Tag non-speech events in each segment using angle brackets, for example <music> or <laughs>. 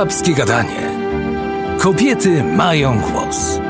Babskie Gadanie. Kobiety mają głos.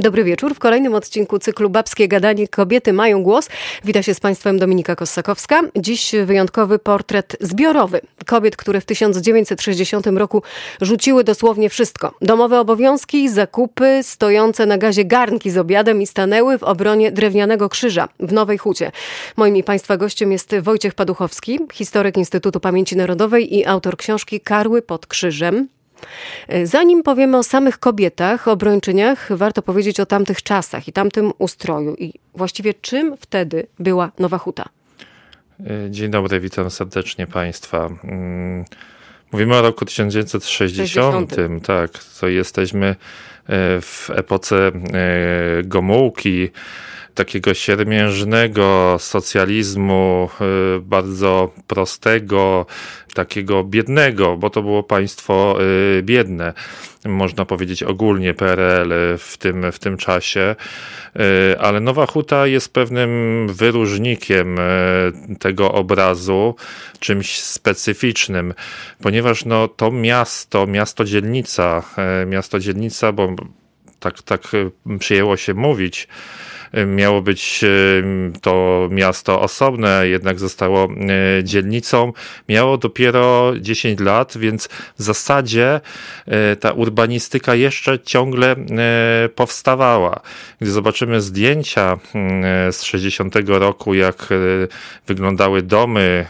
Dobry wieczór. W kolejnym odcinku cyklu Babskie Gadanie Kobiety mają głos. Wita się z Państwem Dominika Kossakowska. Dziś wyjątkowy portret zbiorowy. Kobiet, które w 1960 roku rzuciły dosłownie wszystko. Domowe obowiązki, zakupy, stojące na gazie garnki z obiadem i stanęły w obronie drewnianego krzyża w Nowej Hucie. Moim i Państwa gościem jest Wojciech Paduchowski, historyk Instytutu Pamięci Narodowej i autor książki Karły pod krzyżem. Zanim powiemy o samych kobietach, obrończyniach, warto powiedzieć o tamtych czasach i tamtym ustroju i właściwie czym wtedy była Nowa Huta. Dzień dobry, witam serdecznie Państwa. Mm, mówimy o roku 1960, 60. tak, to jesteśmy e, w epoce e, Gomułki, takiego siermiężnego socjalizmu, y, bardzo prostego, takiego biednego, bo to było państwo y, biedne, można powiedzieć ogólnie PRL w tym, w tym czasie, y, ale Nowa Huta jest pewnym wyróżnikiem tego obrazu, czymś specyficznym, ponieważ no, to miasto, miasto dzielnica, miasto dzielnica, bo tak, tak przyjęło się mówić, miało być to miasto osobne, jednak zostało e, dzielnicą. Miało dopiero 10 lat, więc w zasadzie e, ta urbanistyka jeszcze ciągle e, powstawała. Gdy zobaczymy zdjęcia z 60 roku, jak wyglądały domy,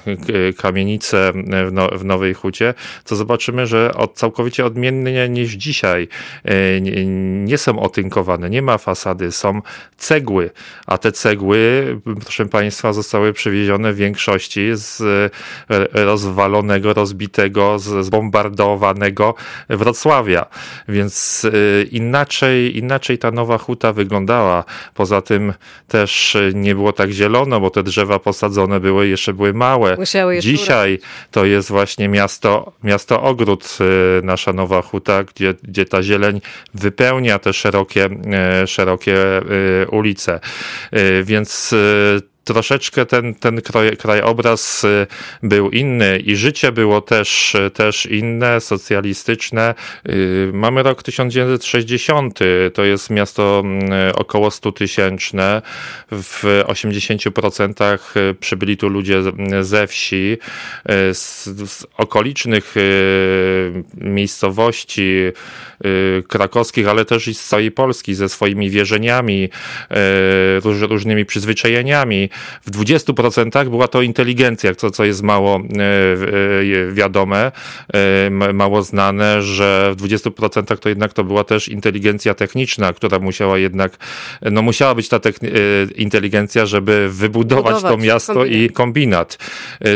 kamienice no, w Nowej Hucie, to zobaczymy, że od, całkowicie odmiennie niż dzisiaj. Nie są otynkowane, nie ma fasady, są cegły, cegły, a te cegły, proszę Państwa, zostały przywiezione w większości z e, rozwalonego, rozbitego, zbombardowanego Wrocławia. Więc e, inaczej, inaczej ta nowa huta wyglądała. Poza tym też nie było tak zielono, bo te drzewa posadzone były, jeszcze były małe. Dzisiaj to jest właśnie miasto, miasto ogród, e, nasza nowa huta, gdzie, gdzie ta zieleń wypełnia te szerokie, szerokie ulice Y, więc y, troszeczkę ten, ten kraj, krajobraz y, był inny i życie było też, też inne, socjalistyczne. Mamy rok 1960, to jest miasto mm, około 100 tysięczne. W 80% przybyli tu ludzie ze wsi, z, z okolicznych miejscowości, Y, krakowskich, ale też i z całej Polski, ze swoimi wierzeniami, y, różnymi przyzwyczajeniami. W 20% była to inteligencja, co, co jest mało y, wiadome, mało znane, że w 20% to jednak to była też inteligencja techniczna, która musiała jednak, no musiała być ta inteligencja, żeby wybudować Budować, to miasto kombinat. i kombinat.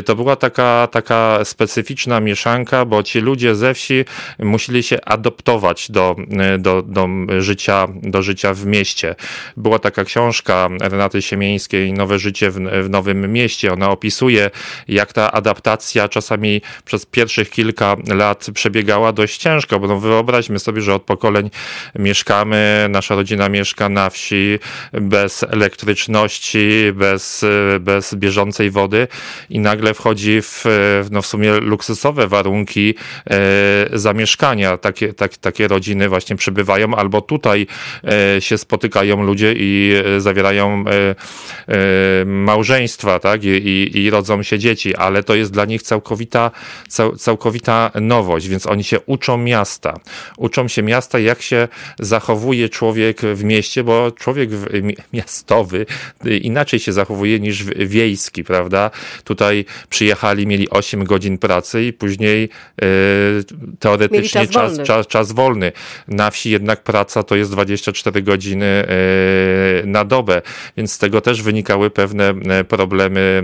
To była taka, taka specyficzna mieszanka, bo ci ludzie ze wsi musieli się adoptować do, do, do, życia, do życia w mieście. Była taka książka Renaty Siemieńskiej Nowe życie w, w Nowym Mieście. Ona opisuje, jak ta adaptacja czasami przez pierwszych kilka lat przebiegała dość ciężko, bo no wyobraźmy sobie, że od pokoleń mieszkamy, nasza rodzina mieszka na wsi bez elektryczności, bez, bez bieżącej wody i nagle wchodzi w, no w sumie luksusowe warunki e, zamieszkania, takie, tak, takie rodziny właśnie przybywają, albo tutaj e, się spotykają ludzie i e, zawierają e, małżeństwa, tak, i, i, i rodzą się dzieci, ale to jest dla nich całkowita, cał, całkowita nowość, więc oni się uczą miasta. Uczą się miasta, jak się zachowuje człowiek w mieście, bo człowiek miastowy inaczej się zachowuje niż wiejski, prawda? Tutaj przyjechali, mieli 8 godzin pracy i później teoretycznie czas, czas, czas, czas wolny wolny. Na wsi jednak praca to jest 24 godziny e, na dobę, więc z tego też wynikały pewne e, problemy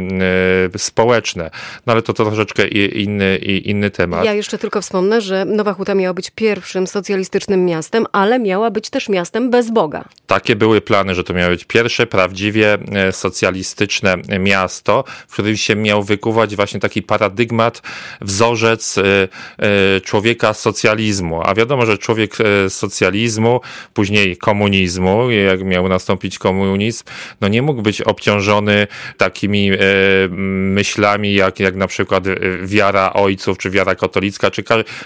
e, społeczne. No ale to, to troszeczkę inny, inny temat. Ja jeszcze tylko wspomnę, że Nowa Huta miała być pierwszym socjalistycznym miastem, ale miała być też miastem bez Boga. Takie były plany, że to miało być pierwsze prawdziwie socjalistyczne miasto, w którym się miał wykuwać właśnie taki paradygmat, wzorzec człowieka socjalizmu. A wiadomo, że człowiek e, socjalizmu, później komunizmu, jak miał nastąpić komunizm, no nie mógł być obciążony takimi myślami, jak, jak na przykład wiara ojców, czy wiara katolicka, czy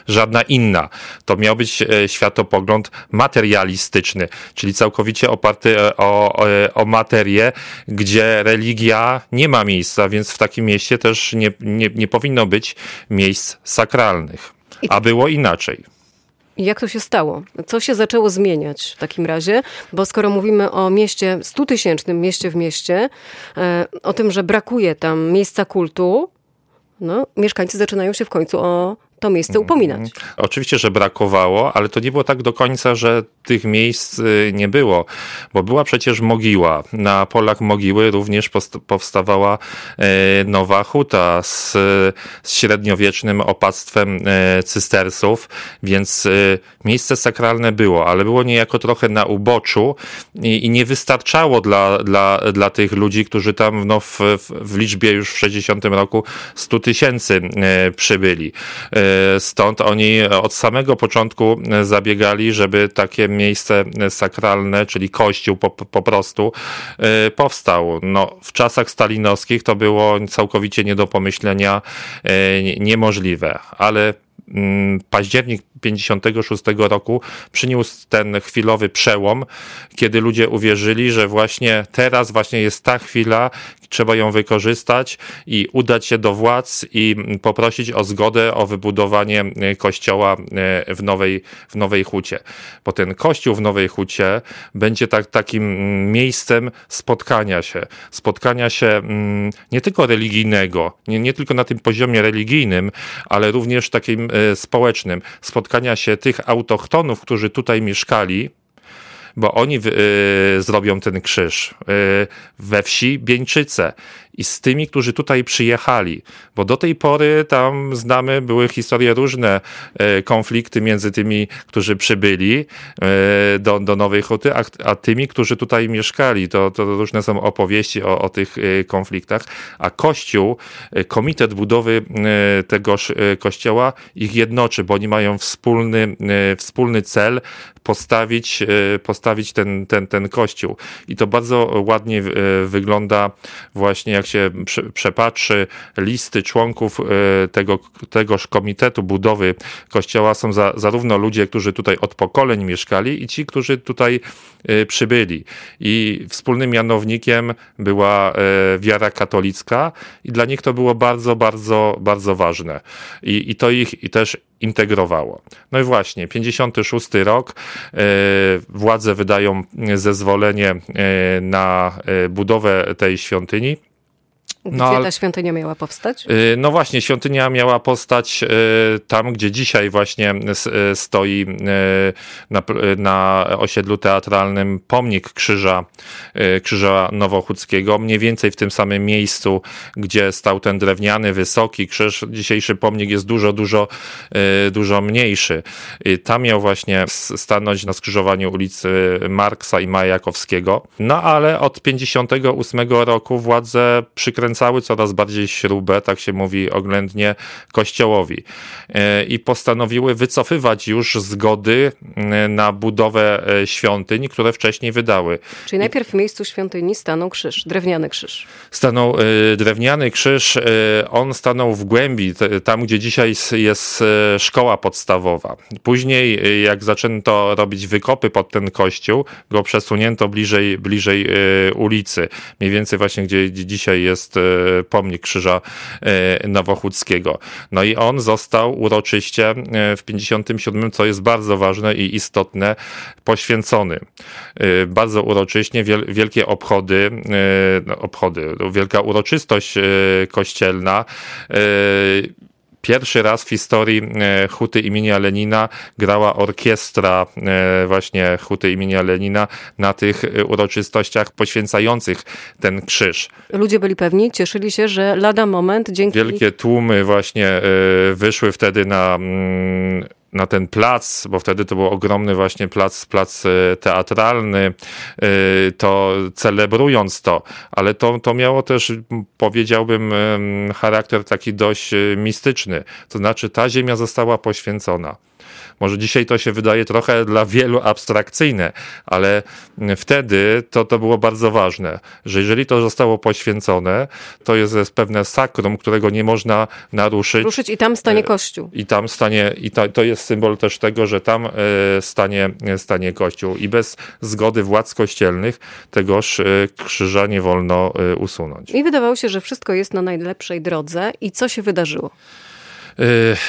żadna inna. To miał być światopogląd materialistyczny, czyli całkowicie oparty o, o, o materię, gdzie religia nie ma miejsca, więc w takim mieście też nie, nie, nie powinno być miejsc sakralnych. A było inaczej. Jak to się stało? Co się zaczęło zmieniać w takim razie? Bo skoro mówimy o mieście stutysięcznym, mieście w mieście, e, o tym, że brakuje tam miejsca kultu, no, mieszkańcy zaczynają się w końcu o to miejsce upominać. Mm, oczywiście, że brakowało, ale to nie było tak do końca, że tych miejsc y, nie było, bo była przecież mogiła. Na polach mogiły również powstawała e, nowa huta z, z średniowiecznym opactwem e, cystersów, więc miejsce sakralne było, ale było niejako trochę na uboczu i, i nie wystarczało dla, dla, dla tych ludzi, którzy tam no, w, w liczbie już w 60 roku 100 tysięcy przybyli. Stąd oni od samego początku zabiegali, żeby takie miejsce sakralne, czyli kościół po, po prostu e, powstał. No, w czasach stalinowskich to było całkowicie nie do pomyślenia, e, niemożliwe, ale mm, październik 56 roku przyniósł ten chwilowy przełom, kiedy ludzie uwierzyli, że właśnie teraz właśnie jest ta chwila, trzeba ją wykorzystać i udać się do władz i poprosić o zgodę o wybudowanie kościoła e, w Nowej, w Nowej Hucie. Bo ten kościół w Nowej Hucie będzie tak, takim miejscem spotkania się. Spotkania się mm, nie tylko religijnego, nie, nie tylko na tym poziomie religijnym, ale również takim e, społecznym. Spotkania się tych autochtonów, którzy tutaj mieszkali, bo oni y, zrobią ten krzyż. Y, we wsi Bieńczyce i z tymi, którzy tutaj przyjechali, bo do tej pory tam znamy, były historie różne, e, konflikty między tymi, którzy przybyli e, do, do Nowej Huty, a, a tymi, którzy tutaj mieszkali. To, to różne są opowieści o, o tych e, konfliktach, a Kościół, Komitet Budowy tegoż kościoła ich jednoczy, bo oni mają wspólny, wspólny cel postawić, postawić ten, ten, ten kościół. I to bardzo ładnie wygląda właśnie jak jak się przepatrzy listy członków e, tego, tegoż komitetu budowy kościoła, są za, zarówno ludzie, którzy tutaj od pokoleń mieszkali i ci, którzy tutaj e, przybyli. I wspólnym mianownikiem była e, wiara katolicka i dla nich to było bardzo, bardzo, bardzo ważne. I, i to ich i też integrowało. No i właśnie, 56 rok, władze wydają zezwolenie na budowę tej świątyni. Gdzie no, ta świątynia miała powstać? Y, no właśnie, świątynia miała powstać y, tam, gdzie dzisiaj właśnie y, stoi na, na osiedlu teatralnym pomnik Krzyża, Krzyża Nowochódzkiego, mniej więcej w tym samym miejscu, gdzie stał ten drewniany, wysoki krzyż. Dzisiejszy pomnik jest dużo, dużo, dużo mniejszy. Tam miał właśnie stanąć na skrzyżowaniu ulicy Marksa i Majakowskiego. No ale od 58 roku władze przykręcały cały coraz bardziej śrubę, tak się mówi oględnie, kościołowi. E, I postanowiły wycofywać już zgody e, na budowę e, świątyń, które wcześniej wydały. Czyli najpierw w miejscu świątyni stanął krzyż, drewniany krzyż. Stanął drewniany krzyż, on stanął w głębi, tam gdzie dzisiaj jest szkoła podstawowa. Później, jak zaczęto robić wykopy pod ten kościół, go przesunięto bliżej, bliżej ulicy. Mniej więcej właśnie, gdzie dzisiaj jest pomnik Krzyża e, Nowochódzkiego. No i on został uroczyście e, w 57, co jest bardzo ważne i istotne, poświęcony. Bardzo uroczyśnie, wielkie obchody, no, obchody, wielka uroczystość kościelna pierwszy raz w historii e, Huty imienia Lenina grała orkiestra e, właśnie Huty imienia Lenina na tych e, uroczystościach poświęcających ten krzyż. Ludzie byli pewni, cieszyli się, że lada moment dzięki... Wielkie tłumy właśnie wyszły wtedy na mm, na ten plac, bo wtedy to był ogromny właśnie plac, plac e, teatralny, to celebrując to, ale to, to miało też, powiedziałbym, charakter taki dość mistyczny. To znaczy ta ziemia została poświęcona. Może dzisiaj to się wydaje trochę dla wielu abstrakcyjne, ale wtedy to, to było bardzo ważne, że jeżeli to zostało poświęcone, to jest pewne sakrum, którego nie można naruszyć. Ruszyć i tam stanie e, kościół. I tam stanie, i to, to jest symbol też tego, że tam e, stanie, stanie kościół i bez zgody władz kościelnych tegoż e, krzyża nie wolno usunąć. I wydawało się, że wszystko jest na najlepszej drodze. I co się wydarzyło?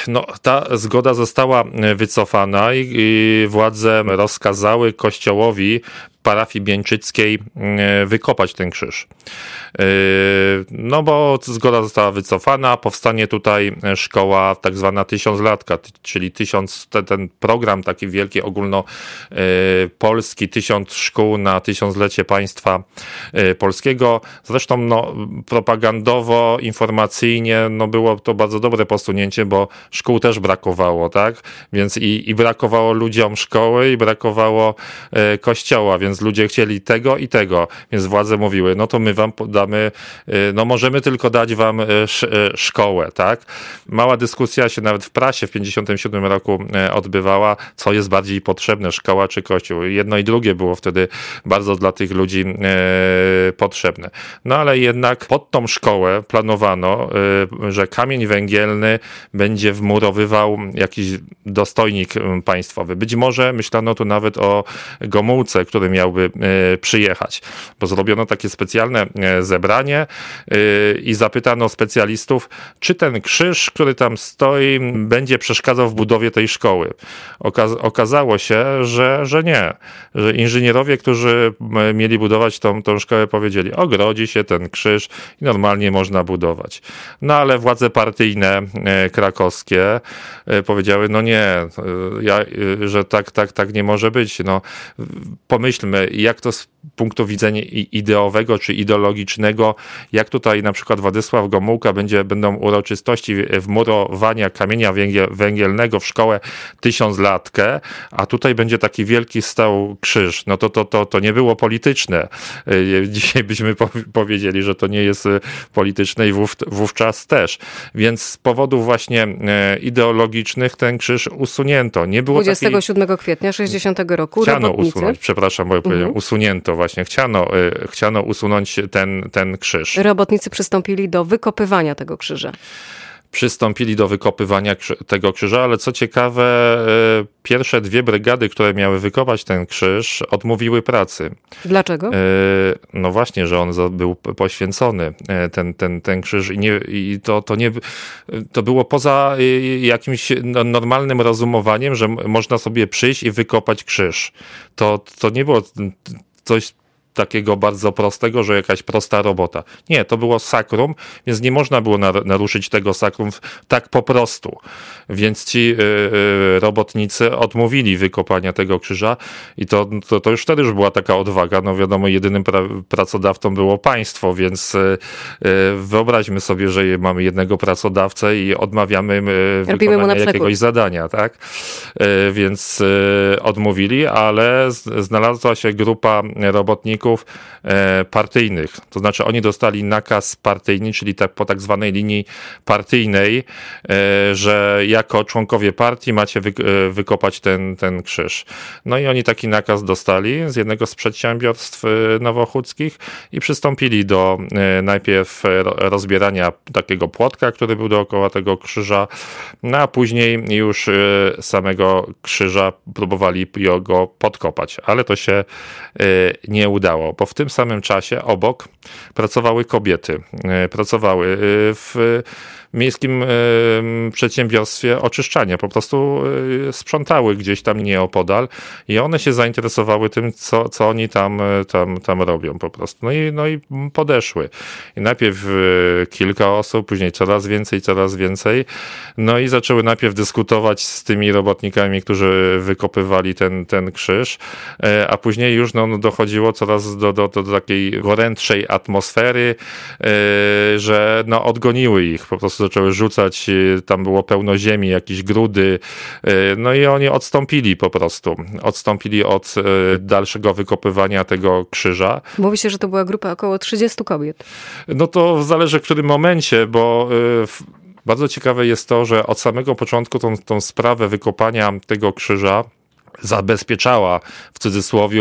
No, ta zgoda została wycofana i, i władze rozkazały kościołowi parafii bieńczyckiej e, wykopać ten krzyż. E, no bo zgoda została wycofana, powstanie tutaj szkoła tak zwana tysiąclatka, czyli tysiąc, ten, ten program taki wielki ogólnopolski, e, tysiąc szkół na tysiąclecie państwa polskiego. Zresztą no, propagandowo, informacyjnie no było to bardzo dobre posunięcie, bo szkół też brakowało, tak? Więc i, i brakowało ludziom szkoły i brakowało kościoła, więc więc ludzie chcieli tego i tego, więc władze mówiły, no to my wam damy, y, no możemy tylko dać wam y, y, szkołę, tak? Mała dyskusja się nawet w prasie w 57 roku odbywała, co jest bardziej potrzebne, szkoła czy kościół. Jedno i drugie było wtedy bardzo dla tych ludzi potrzebne. No ale jednak pod tą szkołę planowano, że kamień węgielny będzie wmurowywał jakiś dostojnik państwowy. Być może myślano tu nawet o Gomułce, który miał miałby e, przyjechać. Bo zrobiono takie specjalne e, zebranie e, i zapytano specjalistów, czy ten krzyż, który tam stoi, będzie przeszkadzał w budowie tej szkoły. okazało się, że, że nie. Że inżynierowie, którzy mieli budować tą, tą szkołę, powiedzieli, ogrodzi się ten krzyż i normalnie można budować. No ale władze partyjne krakowskie powiedziały, no nie, ja, że tak, tak, tak nie może być. No, pomyślmy, jak to punktu widzenia ideowego czy ideologicznego, jak tutaj na przykład Władysław Gomułka będzie, będą uroczystości wmurowania kamienia węgielnego w szkołę tysiąclatkę, a tutaj będzie taki wielki stał krzyż. No to, to, to, to nie było polityczne. E, dzisiaj byśmy powiedzieli, że to nie jest e, polityczne i wówczas też. Więc z powodów właśnie e, ideologicznych ten krzyż usunięto. Nie było 27 takiej... kwietnia 60 roku Chciano robotnicy... usunąć, przepraszam, bo mhm. usunięto właśnie chciano, y, chciano usunąć ten, ten krzyż. Robotnicy przystąpili do wykopywania tego krzyża przystąpili do wykopywania tego krzyża, ale co ciekawe, y, pierwsze dwie brygady, które miały wykopać ten krzyż, odmówiły pracy. Dlaczego? Y, no właśnie, że on był poświęcony, ten, ten, ten krzyż i, nie, i to, to, nie, to było poza jakimś no, normalnym rozumowaniem, że można sobie przyjść i wykopać krzyż. To, to nie było solch takiego bardzo prostego, że jakaś prosta robota. Nie, to było sakrum, więc nie można było naruszyć tego sakrum tak po prostu. Więc ci y, y, robotnicy odmówili wykopania tego krzyża i to, to, to już wtedy już była taka odwaga. No wiadomo, jedynym pra pracodawcą było państwo, więc y, wyobraźmy sobie, że mamy jednego pracodawcę i odmawiamy wykonania jakiegoś zadania, tak? Więc odmówili, ale znalazła się grupa robotników, E, partyjnych. To znaczy oni dostali nakaz partyjny, czyli tak, po tak zwanej linii partyjnej, e, że jako członkowie partii macie e, wykopać ten, ten krzyż. No i oni taki nakaz dostali z jednego z przedsiębiorstw nowochódzkich i przystąpili do najpierw rozbierania takiego płotka, który był dookoła tego krzyża, no a później już samego krzyża próbowali go podkopać, ale to się nie udało bo w tym samym czasie obok pracowały kobiety. E, pracowały e, w miejskim e, przedsiębiorstwie oczyszczania. Po prostu e, sprzątały gdzieś tam nieopodal i one się zainteresowały tym, co, co oni tam, e, tam, tam robią po prostu. No i, no i podeszły. I najpierw kilka osób, później coraz więcej, coraz więcej. No i zaczęły najpierw dyskutować z tymi robotnikami, którzy wykopywali ten, ten krzyż, a później już no, no dochodziło coraz do, do, do takiej gorętszej atmosfery, że no, odgoniły ich po prostu zaczęły rzucać, tam było pełno ziemi, jakieś grudy, no i oni odstąpili po prostu. Odstąpili od dalszego wykopywania tego krzyża. Mówi się, że to była grupa około 30 kobiet. No to zależy w którym momencie, bo bardzo ciekawe jest to, że od samego początku tą, tą sprawę wykopania tego krzyża zabezpieczała w cudzysłowie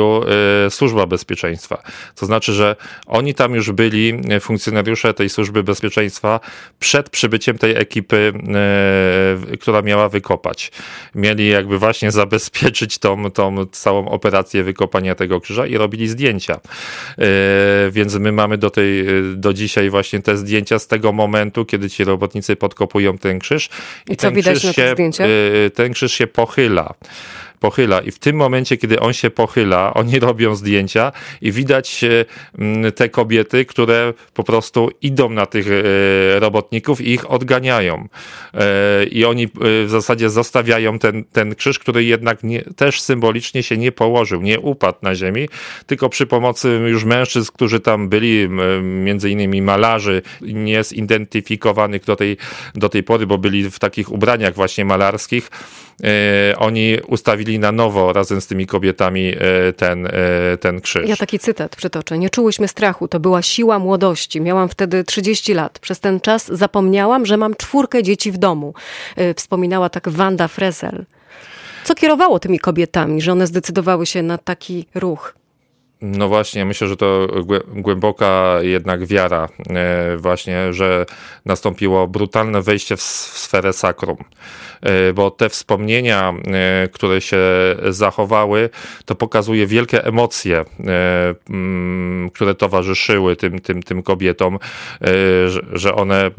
służba bezpieczeństwa. To znaczy, że oni tam już byli, e, funkcjonariusze tej służby bezpieczeństwa, przed przybyciem tej ekipy, e, która miała wykopać. Mieli jakby właśnie zabezpieczyć tą, tą całą operację wykopania tego krzyża i robili zdjęcia. E, więc my mamy do, tej, do dzisiaj właśnie te zdjęcia z tego momentu, kiedy ci robotnicy podkopują ten krzyż. I, I co widać na tych zdjęciach? Ten krzyż się pochyla pochyla i w tym momencie, kiedy on się pochyla, oni <laughs> robią zdjęcia i widać mm, te kobiety, które po prostu idą na tych e, robotników i ich odganiają. E, I oni e, w zasadzie zostawiają ten, ten krzyż, który jednak nie, też symbolicznie się nie położył, nie upadł na ziemi, tylko przy pomocy już mężczyzn, którzy tam byli, między innymi malarzy, niezidentyfikowanych do tej, do tej pory, bo byli w takich ubraniach właśnie malarskich, oni ustawili na nowo razem z tymi kobietami e, ten, e, ten krzyż. Ja taki cytat przytoczę. Nie czułyśmy strachu, to była siła młodości. Miałam wtedy 30 lat. Przez ten czas zapomniałam, że mam czwórkę dzieci w domu. E, wspominała tak Wanda Fresel. Co kierowało tymi kobietami, że one zdecydowały się na taki ruch? No właśnie, myślę, że to głęboka jednak wiara, właśnie, że nastąpiło brutalne wejście w sferę sakrum. E, bo te wspomnienia, e, które się zachowały, to pokazuje wielkie emocje, e, które towarzyszyły tym, tym, tym kobietom, że one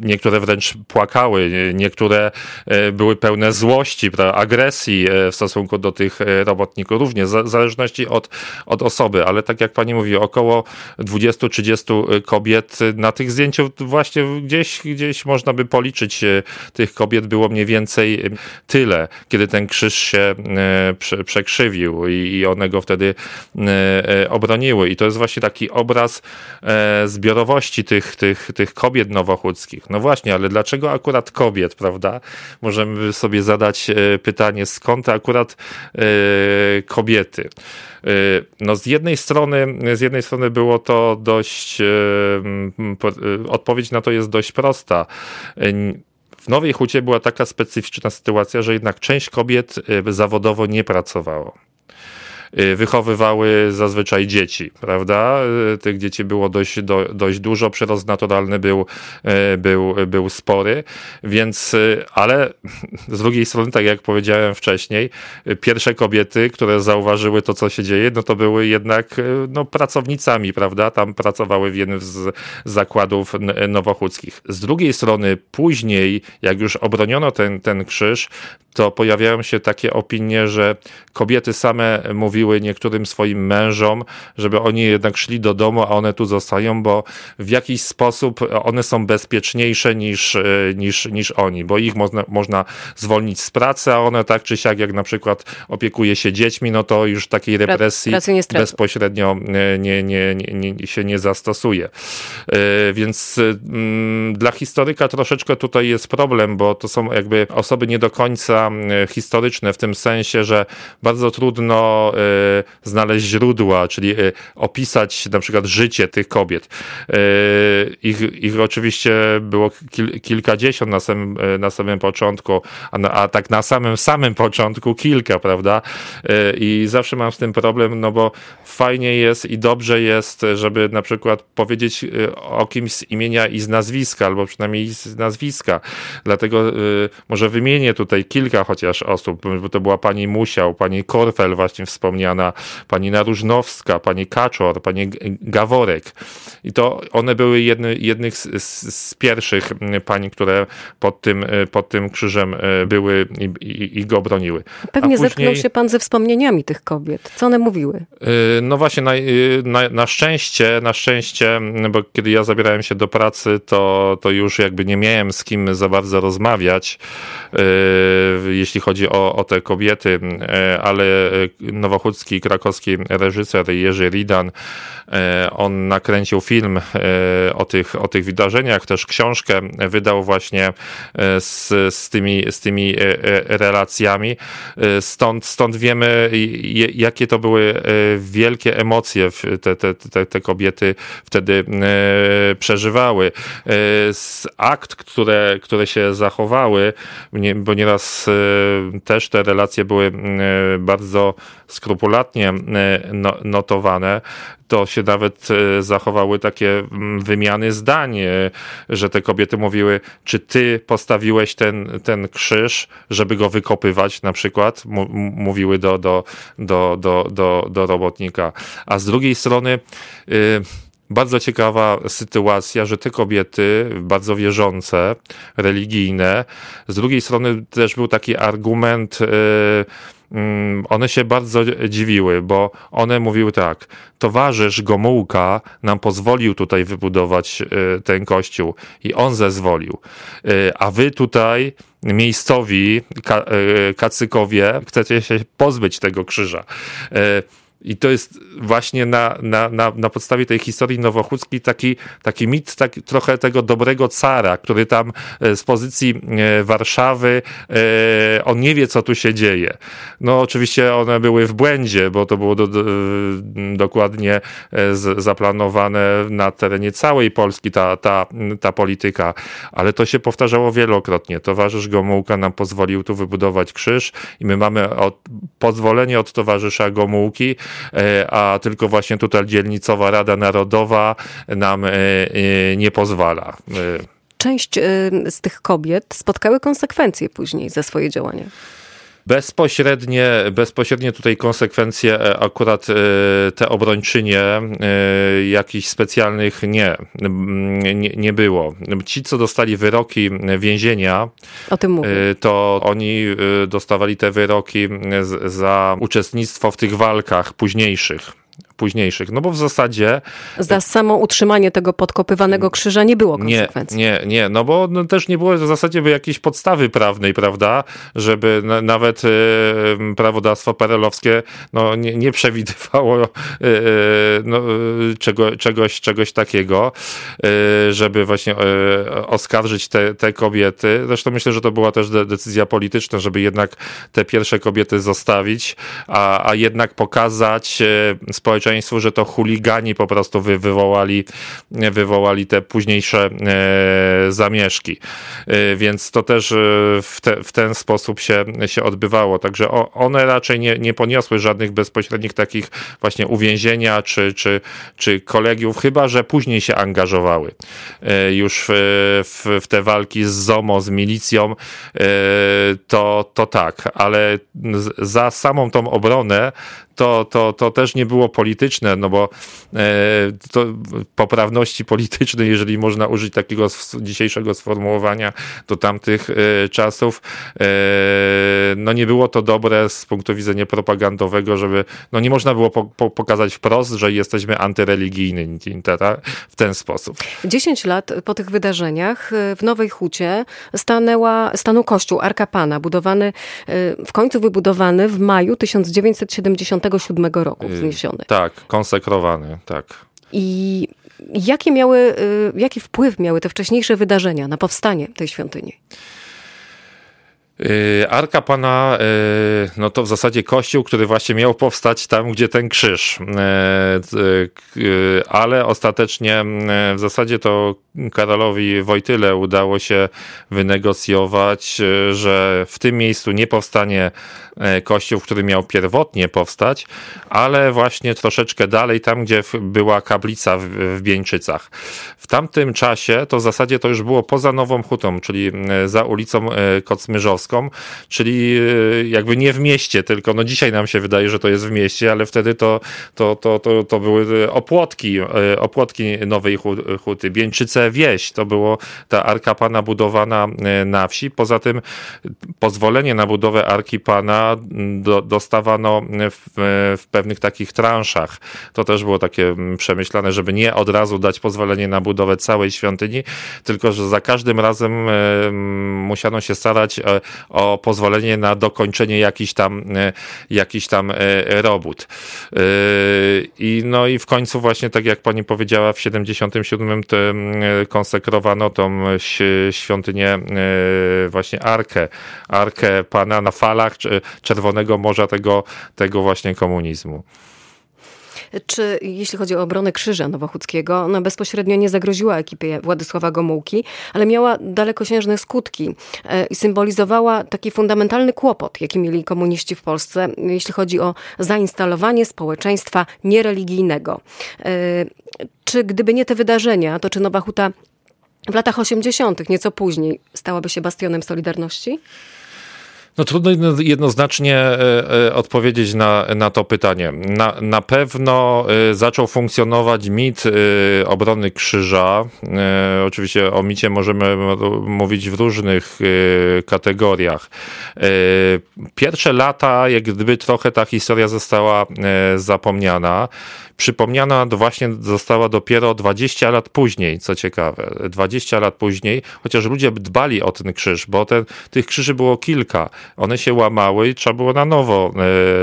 niektóre wręcz płakały, niektóre były pełne złości, agresji w stosunku do tych robotników, również w zależności od, od osoby, ale tak jak pani mówi, około 20-30 kobiet na tych zdjęciach właśnie gdzieś, gdzieś można by policzyć tych kobiet było mniej więcej tyle, kiedy ten krzyż się e, przekrzywił i one go wtedy e, e, obroniły. I to jest właśnie taki obraz zbiorowości tych, tych, tych kobiet nowochódzkich. No właśnie, ale dlaczego akurat kobiet, prawda? Możemy sobie zadać pytanie, skąd akurat kobiety? No z jednej strony, z jednej strony było to dość, odpowiedź na to jest dość prosta. W Nowej Hucie była taka specyficzna sytuacja, że jednak część kobiet y, zawodowo nie pracowało. Y, wychowywały zazwyczaj dzieci, prawda? Y, tych dzieci było dość, do, dość dużo, przyrost naturalny był, y, był, był spory, więc, ale <laughs> z drugiej strony, tak jak powiedziałem wcześniej, pierwsze kobiety, które zauważyły to, co się dzieje, no to były jednak no, pracownicami, prawda? Tam pracowały w jednym z zakładów nowochódzkich. Z drugiej strony, później, jak już obroniono ten, ten krzyż, to pojawiają się takie opinie, że kobiety same mówiły, mówiły niektórym swoim mężom, żeby oni jednak szli do domu, a one tu zostają, bo w jakiś sposób one są bezpieczniejsze niż, e, niż, niż oni, bo ich można, można zwolnić z pracy, a one tak czy siak, jak na przykład opiekuje się dziećmi, no to już takiej represji bezpośrednio e, nie, nie, nie, nie, się nie zastosuje. E, więc mm, dla historyka troszeczkę tutaj jest problem, bo to są jakby osoby nie do końca historyczne, w tym sensie, że bardzo trudno znaleźć źródła, czyli e, opisać na przykład życie tych kobiet. E, ich, ich oczywiście było kil, kilkadziesiąt na samym, e, na samym początku, a, na, a tak na samym samym początku kilka, prawda? I zawsze mam z tym problem, no bo fajnie jest i dobrze jest, żeby na przykład powiedzieć o kimś z imienia i z nazwiska, albo przynajmniej z nazwiska. Dlatego może wymienię tutaj kilka chociaż osób, bo to była pani Musiał, pani Korfel właśnie wspomniała, wspomniana, pani Naróżnowska, pani Kaczor, pani Gaworek. I to one były jedny, jednych z, z, z pierwszych pań, które pod tym, pod tym krzyżem e, były i, i, i go broniły. Pewnie później... zetknął się pan ze wspomnieniami tych kobiet. Co one mówiły? E, no właśnie, na, e, na, na szczęście, na szczęście, bo kiedy ja zabierałem się do pracy, to, to już jakby nie miałem z kim za bardzo rozmawiać, jeśli chodzi o, o te kobiety, ale Nowochód krakowski reżyser Jerzy Ridan. On nakręcił film o tych, o tych wydarzeniach, też książkę wydał właśnie z, z, tymi, z tymi relacjami. Stąd, stąd wiemy, jakie to były wielkie emocje te, te, te, te kobiety wtedy przeżywały. Akt, które, które się zachowały, bo nieraz e, też te relacje były e, bardzo skrupulatnie e, no, notowane, to się nawet zachowały takie wymiany zdań, że te kobiety mówiły, czy ty postawiłeś ten, ten krzyż, żeby go wykopywać na przykład, mówiły do, do, do, do, do, do robotnika. A z drugiej strony bardzo ciekawa sytuacja, że te kobiety, bardzo wierzące, religijne, z drugiej strony też był taki argument, e, mm, one się bardzo dziwiły, bo one mówiły tak, towarzysz Gomułka nam pozwolił tutaj wybudować e, ten kościół i on zezwolił, e, a wy tutaj miejscowi, kacykowie, chcecie się pozbyć tego krzyża. I to jest właśnie na, na, na, na podstawie tej historii nowochódzkiej taki, taki mit tak, trochę tego dobrego cara, który tam e, z pozycji e, Warszawy, e, on nie wie, co tu się dzieje. No oczywiście one były w błędzie, bo to było do, do, dokładnie z, zaplanowane na terenie całej Polski ta, ta, ta polityka, ale to się powtarzało wielokrotnie. Towarzysz Gomułka nam pozwolił tu wybudować krzyż i my mamy od, pozwolenie od towarzysza Gomułki, a tylko właśnie tutaj dzielnicowa Rada Narodowa nam e, e, nie pozwala. Część z tych kobiet spotkały konsekwencje później za swoje działania. Bezpośrednie, bezpośrednie tutaj konsekwencje akurat te obrończynie jakichś specjalnych nie, nie, nie było. Ci, co dostali wyroki więzienia, to oni dostawali te wyroki za uczestnictwo w tych walkach późniejszych późniejszych. No bo w zasadzie... Za samo utrzymanie tego podkopywanego krzyża nie było konsekwencji. Nie, nie, nie. No bo no, też nie było w zasadzie jakiejś podstawy prawnej, prawda? Żeby na, nawet y, prawodawstwo perelowskie no, nie, nie przewidywało y, no, czego, czegoś, czegoś takiego, y, żeby właśnie oskarżyć te, te kobiety. Zresztą myślę, że to była też de decyzja polityczna, żeby jednak te pierwsze kobiety zostawić, a, a jednak pokazać społeczeństwu, społeczeństwu, że to chuligani po prostu wy, wywołali, wywołali te późniejsze e, zamieszki. E, więc to też e, w, te, w ten sposób się, się odbywało. Także one raczej nie, nie poniosły żadnych bezpośrednich takich właśnie uwięzienia czy, czy, czy kolegiów, chyba że później się angażowały już w, w, w te walki z ZOMO, z milicją, to, to tak, ale za samą tą obronę to, to, to też nie było polityczne, no bo e, to poprawności politycznej, jeżeli można użyć takiego dzisiejszego sformułowania do tamtych e, czasów, e, no nie było to dobre z punktu widzenia propagandowego, żeby, no nie można było po, po, pokazać wprost, że jesteśmy antyreligijni w ten sposób. 10 lat po tych wydarzeniach w Nowej Hucie stanęła, stanął kościół Arka Pana, budowany, w końcu wybudowany w maju 1970 1997 roku wzniesiony. Tak, konsekrowany, tak. I jakie miały, y, jaki wpływ miały te wcześniejsze wydarzenia na powstanie tej świątyni? Y, Arka Pana, no to w zasadzie kościół, który właśnie miał powstać tam, gdzie ten krzyż. Ale ostatecznie w zasadzie to Karolowi Wojtyle udało się wynegocjować, że w tym miejscu nie powstanie kościół, który miał pierwotnie powstać, ale właśnie troszeczkę dalej, tam gdzie była kaplica w, w Bieńczycach. W tamtym czasie to w zasadzie to już było poza Nową Hutą, czyli e, za ulicą e, Kocmyrzowską, czyli jakby nie w mieście, tylko no dzisiaj nam się wydaje, że to jest w mieście, ale wtedy to, to, to, to, to były opłotki, opłotki Nowej Huty. Bieńczyce wieś, to było ta Arka Pana budowana na wsi. Poza tym pozwolenie na budowę Arki Pana do, dostawano w, w, pewnych takich transzach. To też było takie mm, przemyślane, żeby nie od razu dać pozwolenie na budowę całej świątyni, tylko że za każdym razem mm, musiano się starać e, o pozwolenie na dokończenie jakichś tam, jakichś tam robót. I no i w końcu właśnie, tak jak pani powiedziała, w 77 konsekrowano tą świątynię, właśnie Arkę, Arkę Pana na falach Czerwonego Morza tego, tego właśnie komunizmu. Czy jeśli chodzi o obronę Krzyża Nowochódzkiego, ona bezpośrednio nie zagroziła ekipie Władysława Gomułki, ale miała dalekosiężne skutki e, i symbolizowała taki fundamentalny kłopot, jaki mieli komuniści w Polsce, jeśli chodzi o zainstalowanie społeczeństwa niereligijnego. E, czy gdyby nie te wydarzenia, to czy Nowa Huta w latach 80., nieco później, stałaby się bastionem Solidarności? No trudno jednoznacznie e, e, odpowiedzieć na, na to pytanie. Na, na pewno e, zaczął funkcjonować mit obrony krzyża. Oczywiście o micie możemy mówić w różnych kategoriach. Pierwsze lata, jak gdyby trochę ta historia została zapomniana przypomniana właśnie została dopiero 20 lat później, co ciekawe. 20 lat później, chociaż ludzie dbali o ten krzyż, bo ten, tych krzyży było kilka. One się łamały i trzeba było na nowo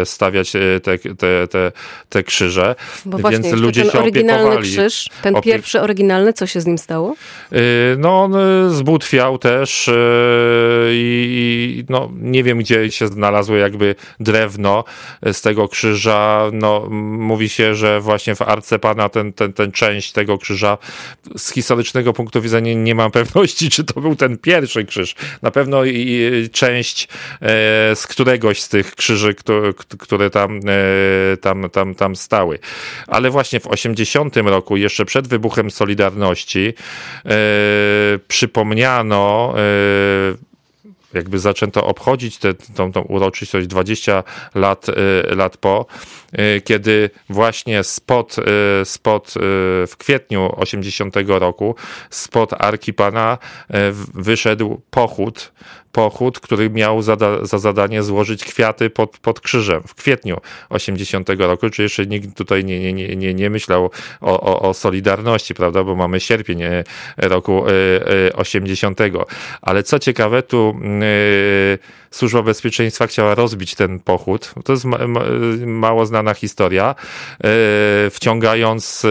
e, stawiać e, te, te, te, te krzyże. Bo więc właśnie, ludzie ten się oryginalny opiekowali. krzyż, ten pierwszy oryginalny, co się z nim stało? E, no on zbutwiał też i no, nie wiem, gdzie się znalazło jakby drewno z tego krzyża. No, mówi się, że właśnie w Arce Pana ten, ten, ten część tego krzyża z historycznego punktu widzenia nie mam <laughs> pewności, czy to był ten pierwszy krzyż. Na pewno i część e, z któregoś z tych krzyży, które, które tam, e, tam, tam, tam stały. Ale właśnie w 80 roku, jeszcze przed wybuchem Solidarności, e, przypomniano jakby zaczęto obchodzić tę tą, tą uroczystość 20 lat, y, lat po, y, kiedy właśnie spod, y, spod w kwietniu 80 roku spod Arki Pana wyszedł pochód pochód, który miał za, za zadanie złożyć kwiaty pod, pod krzyżem w kwietniu 80 roku, czy jeszcze nikt tutaj nie, nie, nie, nie myślał o, o, o Solidarności, prawda, bo mamy sierpień roku 80. E, e, Ale co ciekawe, tu Służba Bezpieczeństwa chciała rozbić ten pochód. To jest ma, ma, mało znana historia. Wciągając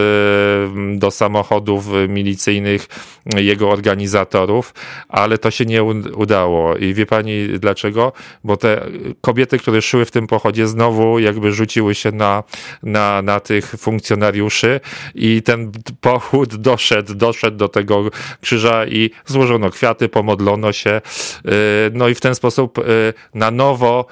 do samochodów milicyjnych jego organizatorów, ale to się nie udało. I wie pani dlaczego? Bo te kobiety, które szły w tym pochodzie, znowu jakby rzuciły się na, na, na tych funkcjonariuszy i ten pochód doszedł, doszedł do tego krzyża i złożono kwiaty, pomodlono się. No i w ten sposób y, na nowo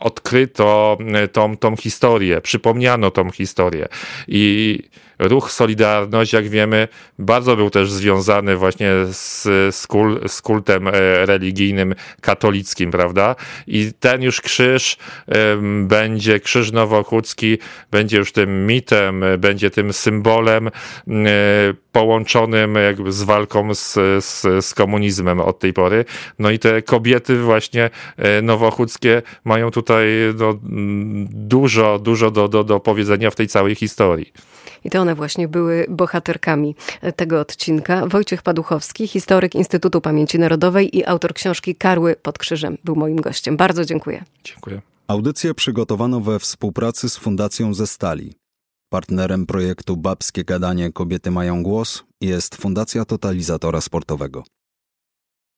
odkryto tą, tą historię, przypomniano tą historię. I ruch Solidarność, jak wiemy, bardzo był też związany właśnie z, z, kul, z kultem e, religijnym katolickim, prawda? I ten już krzyż będzie, krzyż nowochódzki będzie już tym mitem, będzie tym symbolem połączonym jakby z walką z, z, z komunizmem od tej pory. No i te kobiety właśnie e, nowochódzkie mają tutaj no, dużo, dużo do, do, do powiedzenia w tej całej historii. I to one właśnie były bohaterkami tego odcinka. Wojciech Paduchowski, historyk Instytutu Pamięci Narodowej i autor książki Karły pod krzyżem był moim gościem. Bardzo dziękuję. Dziękuję. Audycję przygotowano we współpracy z Fundacją ze Stali. Partnerem projektu Babskie Gadanie Kobiety Mają Głos jest Fundacja Totalizatora Sportowego.